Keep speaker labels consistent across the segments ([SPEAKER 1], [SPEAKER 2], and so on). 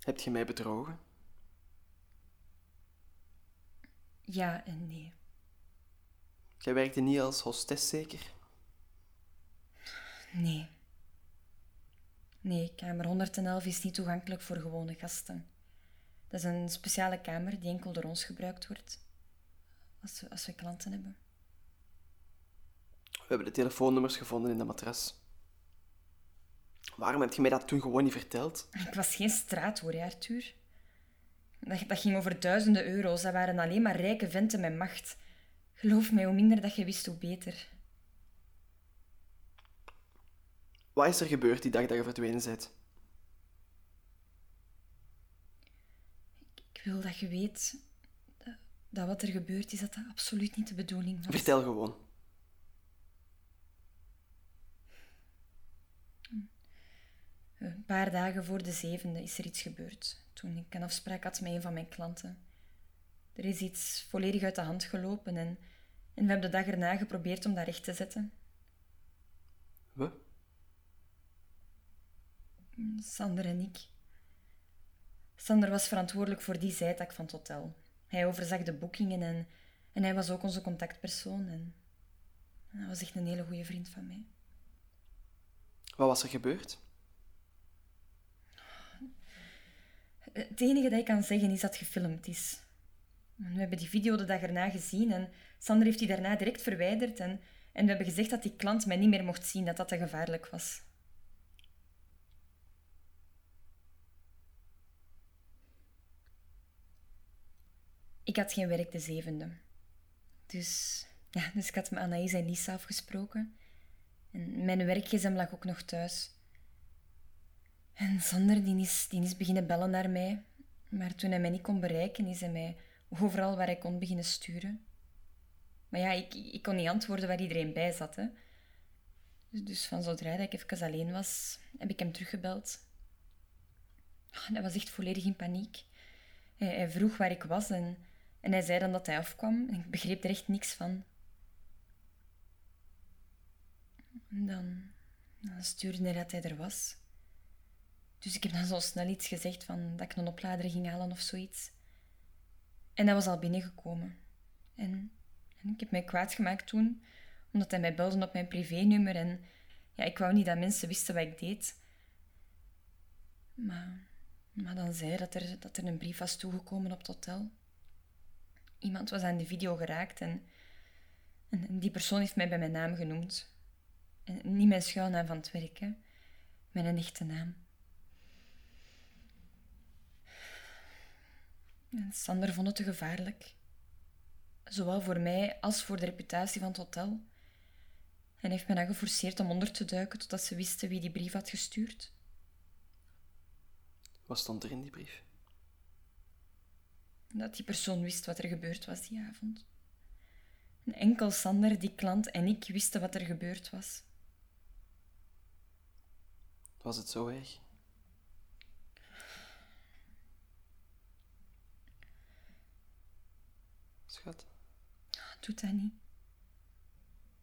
[SPEAKER 1] Heb je mij bedrogen?
[SPEAKER 2] Ja en nee.
[SPEAKER 1] Jij werkte niet als hostess, zeker?
[SPEAKER 2] Nee. Nee, kamer 111 is niet toegankelijk voor gewone gasten. Dat is een speciale kamer die enkel door ons gebruikt wordt. Als we, als we klanten hebben.
[SPEAKER 1] We hebben de telefoonnummers gevonden in de matras. Waarom heb je mij dat toen gewoon niet verteld?
[SPEAKER 2] Ik was geen straathoor, hè, Arthur. Dat, dat ging over duizenden euro's. Dat waren alleen maar rijke venten met macht. Geloof mij, hoe minder dat je wist, hoe beter.
[SPEAKER 1] Wat is er gebeurd die dag dat je verdwenen bent?
[SPEAKER 2] Ik wil dat je weet dat, dat wat er gebeurd is, dat dat absoluut niet de bedoeling was.
[SPEAKER 1] Vertel gewoon.
[SPEAKER 2] Een paar dagen voor de zevende is er iets gebeurd. Toen ik een afspraak had met een van mijn klanten. Er is iets volledig uit de hand gelopen en, en we hebben de dag erna geprobeerd om dat recht te zetten.
[SPEAKER 1] We?
[SPEAKER 2] Sander en ik. Sander was verantwoordelijk voor die zijtak van het hotel. Hij overzag de boekingen en, en hij was ook onze contactpersoon. En hij was echt een hele goede vriend van mij.
[SPEAKER 1] Wat was er gebeurd?
[SPEAKER 2] Het enige dat ik kan zeggen is dat het gefilmd is. We hebben die video de dag erna gezien en Sander heeft die daarna direct verwijderd. En, en we hebben gezegd dat die klant mij niet meer mocht zien, dat dat te gevaarlijk was. Ik had geen werk de zevende. Dus, ja, dus ik had met Anaïs en Lisa afgesproken. En mijn werkgezem lag ook nog thuis. En Sander die is, die is beginnen bellen naar mij. Maar toen hij mij niet kon bereiken, is hij mij overal waar hij kon beginnen sturen. Maar ja, ik, ik kon niet antwoorden waar iedereen bij zat. Hè. Dus, van zodra ik even alleen was, heb ik hem teruggebeld. Oh, hij was echt volledig in paniek. Hij, hij vroeg waar ik was en, en hij zei dan dat hij afkwam. En ik begreep er echt niks van. En dan, dan stuurde hij dat hij er was. Dus ik heb dan zo snel iets gezegd van dat ik een oplader ging halen of zoiets. En hij was al binnengekomen. En, en ik heb mij kwaad gemaakt toen, omdat hij mij belde op mijn privénummer en ja, ik wou niet dat mensen wisten wat ik deed. Maar, maar dan zei hij dat er, dat er een brief was toegekomen op het hotel. Iemand was aan de video geraakt en, en, die persoon heeft mij bij mijn naam genoemd. En niet mijn schuilnaam van het werk. Mijn echte naam. En Sander vond het te gevaarlijk. Zowel voor mij als voor de reputatie van het hotel. En heeft me dan geforceerd om onder te duiken totdat ze wisten wie die brief had gestuurd.
[SPEAKER 1] Wat stond er in die brief?
[SPEAKER 2] Dat die persoon wist wat er gebeurd was die avond. En enkel Sander, die klant en ik wisten wat er gebeurd was.
[SPEAKER 1] Was het zo erg? Schat.
[SPEAKER 2] Doe dat niet.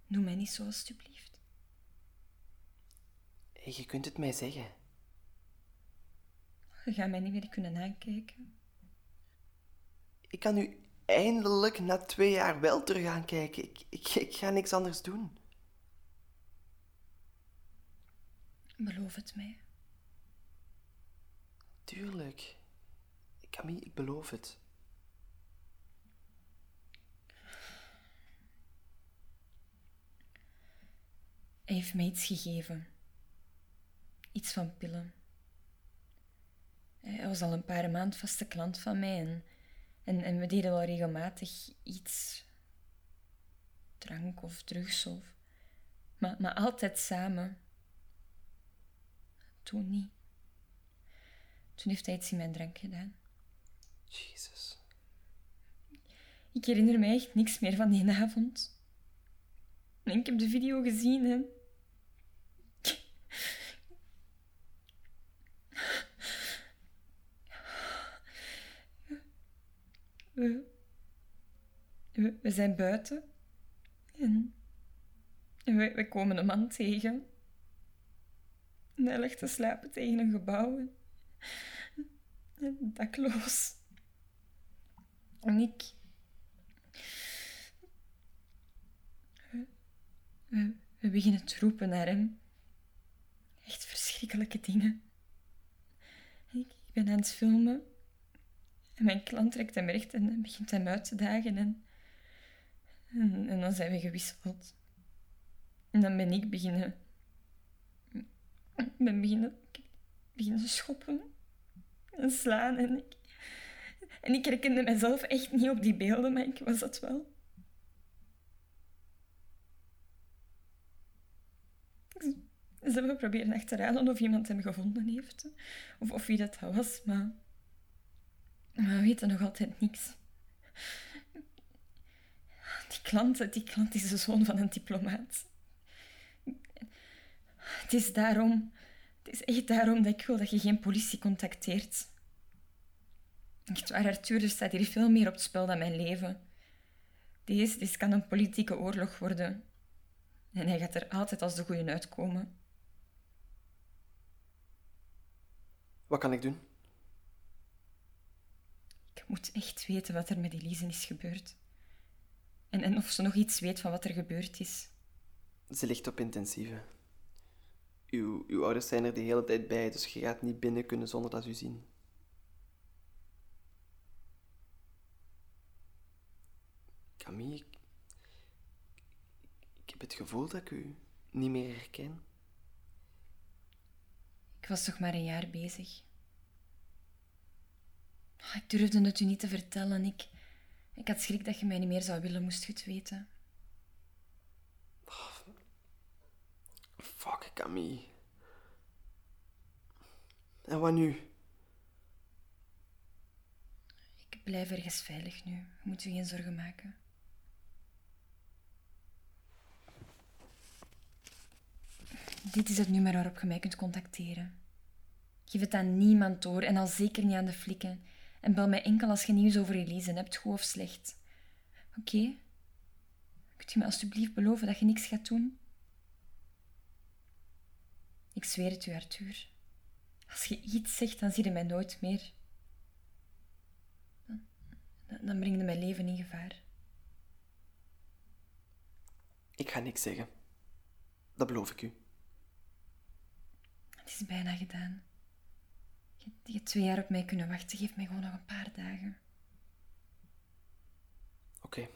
[SPEAKER 2] Noem mij niet zo, alstublieft.
[SPEAKER 1] Hey, je kunt het mij zeggen.
[SPEAKER 2] Je gaat mij niet meer kunnen aankijken.
[SPEAKER 1] Ik kan nu eindelijk na twee jaar wel terug aankijken. Ik, ik, ik ga niks anders doen.
[SPEAKER 2] Beloof het mij.
[SPEAKER 1] Tuurlijk. Camille, ik beloof het.
[SPEAKER 2] Hij heeft mij iets gegeven. Iets van pillen. Hij was al een paar maanden vaste klant van mij en, en, en we deden wel regelmatig iets. Drank of drugs of... Maar, maar altijd samen. Toen niet. Toen heeft hij iets in mijn drank gedaan.
[SPEAKER 1] Jezus.
[SPEAKER 2] Ik herinner mij echt niks meer van die avond. En ik heb de video gezien en... We, we, we zijn buiten. En, we, we komen een man tegen. En hij ligt te slapen tegen een gebouw. En dakloos. En ik... We, we beginnen te roepen naar hem. Echt verschrikkelijke dingen. Ik, ik ben aan het filmen. En mijn klant trekt hem recht en begint hem uit te dagen. En, en, dan zijn we gewisseld. En dan ben ik beginnen... Ben beginnen, beginnen schoppen en slaan. En ik, en ik herkende mezelf echt niet op die beelden, maar ik was dat wel. Ze hebben proberen achterhalen of iemand hem gevonden heeft. Of, of wie dat was, maar... Maar we weten nog altijd niks. Die klant, die klant is de zoon van een diplomaat. Het is daarom... Het is echt daarom dat ik wil dat je geen politie contacteert. Echt waar, Arthur, er staat hier veel meer op het spel dan mijn leven. Deze, deze kan een politieke oorlog worden. En hij gaat er altijd als de goeie uitkomen.
[SPEAKER 1] Wat kan ik doen?
[SPEAKER 2] Moet echt weten wat er met Elise is gebeurd. En, en of ze nog iets weet van wat er gebeurd is.
[SPEAKER 1] Ze ligt op intensieve. Uw, uw ouders zijn er de hele tijd bij, dus je gaat niet binnen kunnen zonder dat ze u zien. Camille, ik, ik heb het gevoel dat ik u niet meer herken.
[SPEAKER 2] Ik was toch maar een jaar bezig. Ah, Ik durfde het u niet te vertellen. Ik, ik had schrik dat je mij niet meer zou willen, moest je het weten.
[SPEAKER 1] Fuck, Camille. En wat nu?
[SPEAKER 2] Ik blijf ergens veilig nu. Je moet u geen zorgen maken. Dit is het nummer waarop je mij kunt contacteren. Geef het aan niemand door en al zeker niet aan de flikken. En bel mij enkel als je nieuws over Elise hebt, goed of slecht. Oké? Kunt u me alstublieft beloven dat je niks gaat doen? Ik zweer het u, Arthur. Als je iets zegt, dan zie je mij nooit meer. Dan, dan breng je mijn leven in gevaar.
[SPEAKER 1] Ik ga niks zeggen. Dat beloof ik u.
[SPEAKER 2] Het is bijna gedaan. Je, twee jaar op mij kunnen wachten. Geef mij gewoon nog een paar dagen.
[SPEAKER 1] Oké.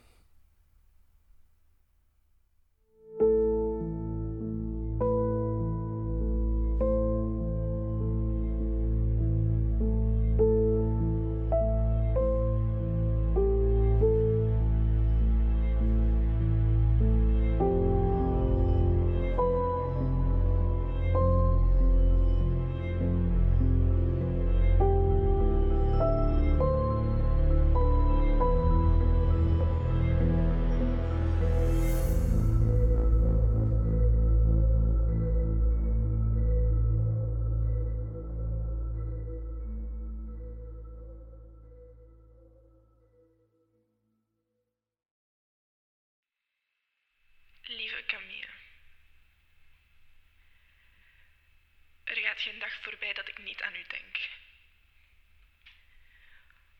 [SPEAKER 3] Er gaat geen dag voorbij dat ik niet aan u denk.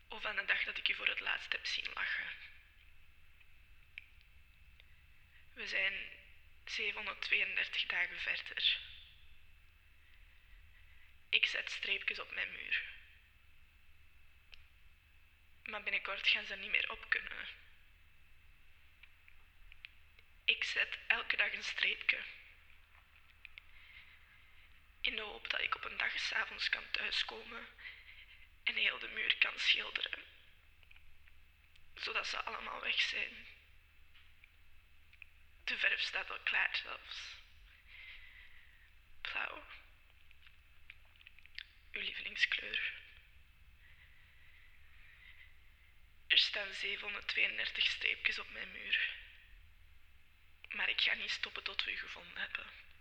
[SPEAKER 3] Of aan de dag dat ik u voor het laatst heb zien lachen. We zijn 732 dagen verder. Ik zet streepjes op mijn muur. Maar binnenkort gaan ze niet meer op kunnen. Ik zet elke dag een streepje. In de hoop dat ik op een dag s'avonds kan thuiskomen en heel de muur kan schilderen. Zodat ze allemaal weg zijn. De verf staat al klaar zelfs. Blauw. Uw lievelingskleur. Er staan 732 streepjes op mijn muur. Maar ik ga niet stoppen tot we u gevonden hebben.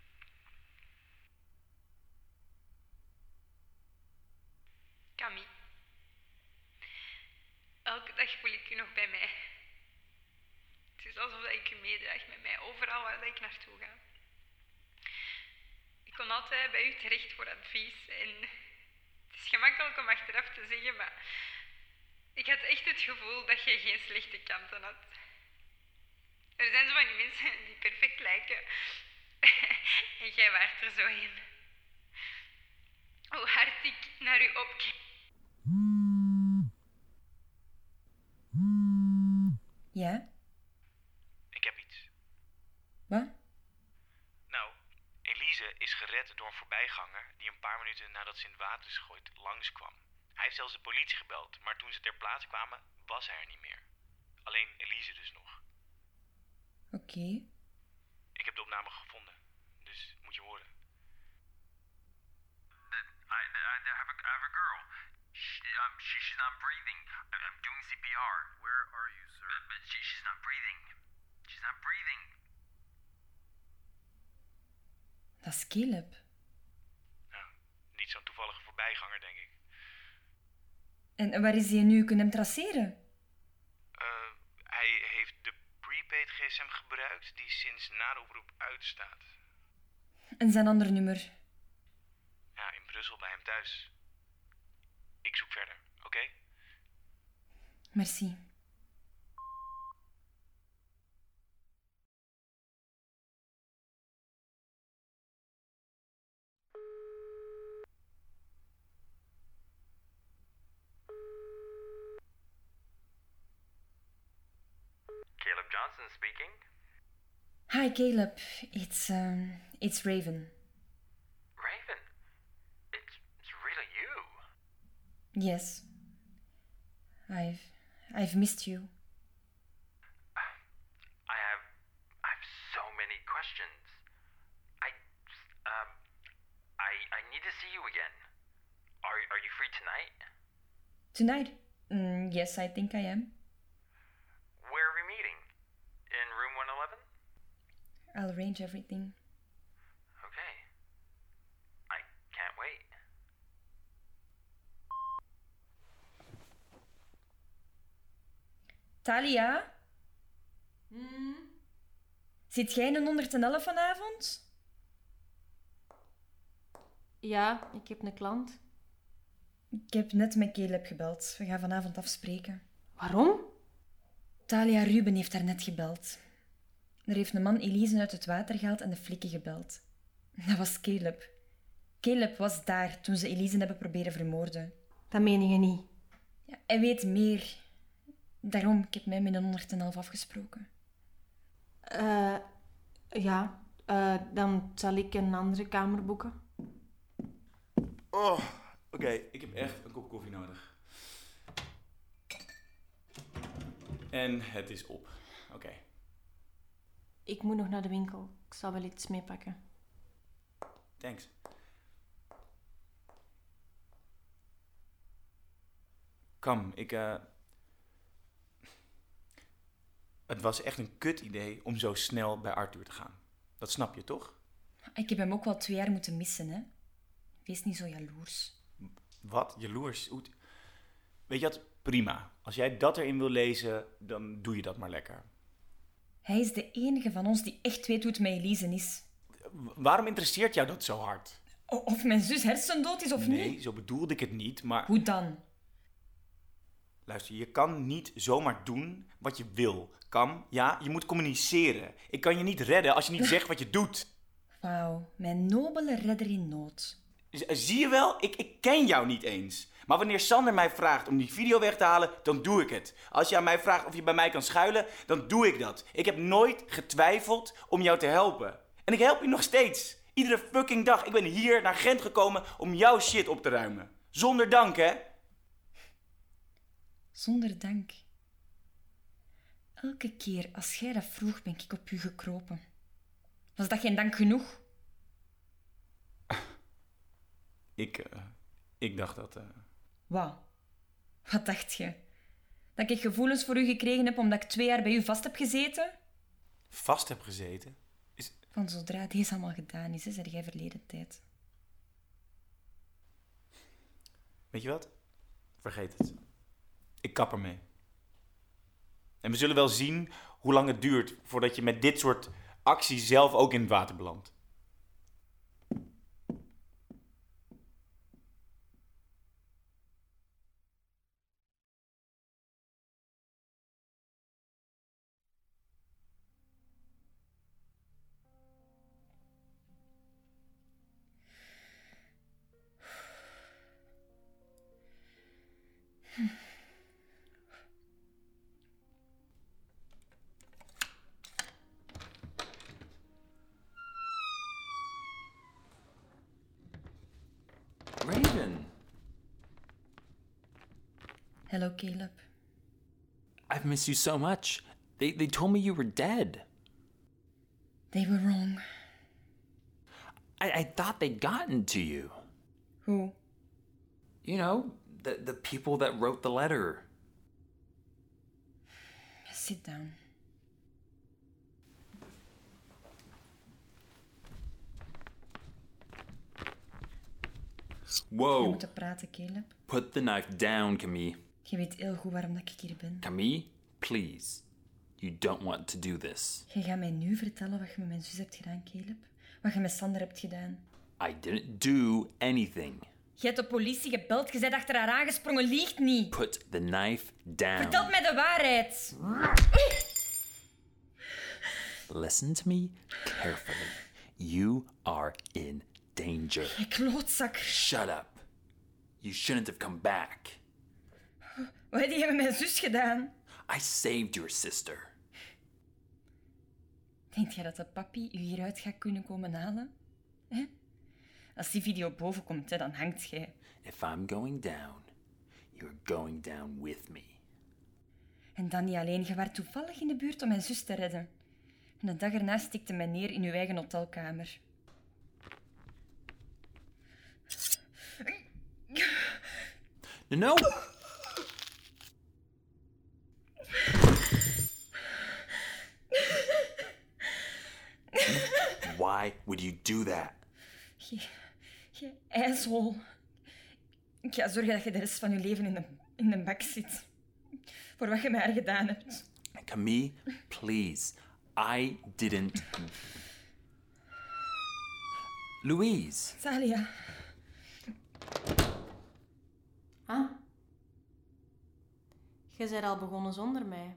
[SPEAKER 4] Camille. Elke dag voel ik u nog bij mij. Het is alsof ik u meedraag met mij overal waar ik naartoe ga. Ik kon altijd bij u terecht voor advies en het is gemakkelijk om achteraf te zeggen, maar ik had echt het gevoel dat je geen slechte kanten had. Er zijn zo van die mensen die perfect lijken. en jij waart er zo in. Hoe hard ik naar u opkijk.
[SPEAKER 2] Ja?
[SPEAKER 5] Ik heb iets.
[SPEAKER 2] Wat?
[SPEAKER 5] Nou, Elise is gered door een voorbijganger die een paar minuten nadat ze in het water is gegooid langskwam. Hij heeft zelfs de politie gebeld, maar toen ze ter plaatse kwamen was hij er niet meer. Alleen Elise dus nog.
[SPEAKER 2] Oké.
[SPEAKER 5] Ik heb de opname gevonden, dus moet je horen.
[SPEAKER 6] I, I, girl. Um, she, she's not breathing. I, doing CPR. Where are you, sir? She, she's not breathing. She's not breathing.
[SPEAKER 2] Dat is Caleb.
[SPEAKER 5] Nou, niet zo'n toevallige voorbijganger, denk ik.
[SPEAKER 2] En waar is hij nu? Kunnen hem traceren?
[SPEAKER 5] Uh, hij heeft de prepaid gsm gebruikt die sinds na de oproep uitstaat.
[SPEAKER 2] En zijn ander nummer?
[SPEAKER 5] Ja, in Brussel bij hem thuis. Ik zoek verder, oké? Okay?
[SPEAKER 2] Merci.
[SPEAKER 6] Caleb Johnson speaking.
[SPEAKER 2] Hi, Caleb. It's um, it's Raven. Yes. I've I've missed you.
[SPEAKER 6] I, have I have so many questions. I um I I need to see you again. Are are you free tonight?
[SPEAKER 2] Tonight? Mm, yes, I think I am.
[SPEAKER 6] Where are we meeting? In room 111?
[SPEAKER 2] I'll arrange everything. Talia? Hmm. Zit jij in een 111 vanavond?
[SPEAKER 7] Ja, ik heb een klant.
[SPEAKER 2] Ik heb net met Caleb gebeld. We gaan vanavond afspreken.
[SPEAKER 7] Waarom?
[SPEAKER 2] Talia Ruben heeft daar net gebeld. Er heeft een man Elise uit het water gehaald en de flikken gebeld. Dat was Caleb. Caleb was daar toen ze Elise hebben proberen vermoorden.
[SPEAKER 7] Dat meen je niet.
[SPEAKER 2] Ja, hij weet meer. Daarom, ik heb mij met een 111 afgesproken.
[SPEAKER 7] Eh, ja, uh, dan zal ik een andere kamer boeken.
[SPEAKER 8] Oh, oké. Ik heb echt een kop koffie nodig. En het is op. Oké.
[SPEAKER 7] Ik moet nog naar de winkel. Ik zal wel iets meepakken.
[SPEAKER 8] Thanks. Kom, ik... Uh het was echt een kut idee om zo snel bij Arthur te gaan. Dat snap je toch?
[SPEAKER 2] Ik heb hem ook wel twee jaar moeten missen, hè? Wees niet zo jaloers.
[SPEAKER 8] Wat? Jaloers? Weet je wat? Prima. Als jij dat erin wil lezen, dan doe je dat maar lekker.
[SPEAKER 2] Hij is de enige van ons die echt weet hoe het met Elise is.
[SPEAKER 8] Waarom interesseert jou dat zo hard?
[SPEAKER 2] Of mijn zus hersendood is of niet?
[SPEAKER 8] Nee, zo bedoelde ik het niet, maar...
[SPEAKER 2] Hoe dan?
[SPEAKER 8] Luister, je kan niet zomaar doen wat je wil. Kam, ja, je moet communiceren. Ik kan je niet redden als je niet zegt wat je doet.
[SPEAKER 2] Wauw, mijn nobele redder in nood.
[SPEAKER 8] Zie je wel, ik, ik ken jou niet eens. Maar wanneer Sander mij vraagt om die video weg te halen, dan doe ik het. Als je aan mij vraagt of je bij mij kan schuilen, dan doe ik dat. Ik heb nooit getwijfeld om jou te helpen. En ik help je nog steeds. Iedere fucking dag. Ik ben hier naar Gent gekomen om jouw shit op te ruimen. Zonder dank, hè?
[SPEAKER 2] zonder dank. Elke keer als jij dat vroeg, ben ik op u gekropen. Was dat geen dank genoeg?
[SPEAKER 8] Ik, eh, ik dacht dat. Uh...
[SPEAKER 2] Wauw. Wat dacht je? Dat ik gevoelens voor u gekregen heb omdat ik twee jaar bij u vast heb gezeten?
[SPEAKER 8] Vast heb gezeten? Is...
[SPEAKER 2] Van zodra deze allemaal gedaan is, zeg jij verleden tijd.
[SPEAKER 8] Weet je wat? Vergeet het ik kap ermee. En we zullen wel zien hoe lang het duurt voordat je met dit soort actie zelf ook in het water belandt.
[SPEAKER 2] Hello, Caleb.
[SPEAKER 9] I've missed you so much. They, they told me you were dead.
[SPEAKER 2] They were wrong.
[SPEAKER 9] I, I thought they'd gotten to you.
[SPEAKER 2] Who?
[SPEAKER 9] You know, the, the people that wrote the letter.
[SPEAKER 2] Sit down. We
[SPEAKER 9] Whoa.
[SPEAKER 2] moeten praten, Caleb.
[SPEAKER 9] Put the knife down, Camille.
[SPEAKER 2] Je weet heel goed waarom dat ik hier ben.
[SPEAKER 9] Camille, please. You don't want to do this.
[SPEAKER 2] Je gaat mij nu vertellen wat je met mijn zus hebt gedaan, Caleb. Wat je met Sander hebt gedaan.
[SPEAKER 9] I didn't do anything.
[SPEAKER 2] Je hebt de politie gebeld, je bent achter haar aangesprongen, liegt niet.
[SPEAKER 9] Put the knife down.
[SPEAKER 2] Vertel mij de waarheid.
[SPEAKER 9] Listen to me carefully. You are in danger.
[SPEAKER 2] Je klootzak.
[SPEAKER 9] Shut up. You shouldn't have come back.
[SPEAKER 2] Wat heb je met mijn zus gedaan?
[SPEAKER 9] I saved your sister.
[SPEAKER 2] Denkt jij dat de papi u hieruit gaat kunnen komen halen? Hè? Als die video boven komt, hè, dan hangt jij.
[SPEAKER 9] If I'm going down, you're going down with me.
[SPEAKER 2] En dan niet alleen, je was toevallig in de buurt om mijn zus te redden. En de dag erna stikte mij neer in uw eigen hotelkamer.
[SPEAKER 9] No, no. Why would you do that?
[SPEAKER 2] Je, je asshole. Ik ga zorgen dat je de rest van je leven in de, in de bak zit. Voor wat je mij haar gedaan hebt.
[SPEAKER 9] Camille, please. I didn't. Louise,
[SPEAKER 2] Salia,
[SPEAKER 7] Ah. Je bent al begonnen zonder mij.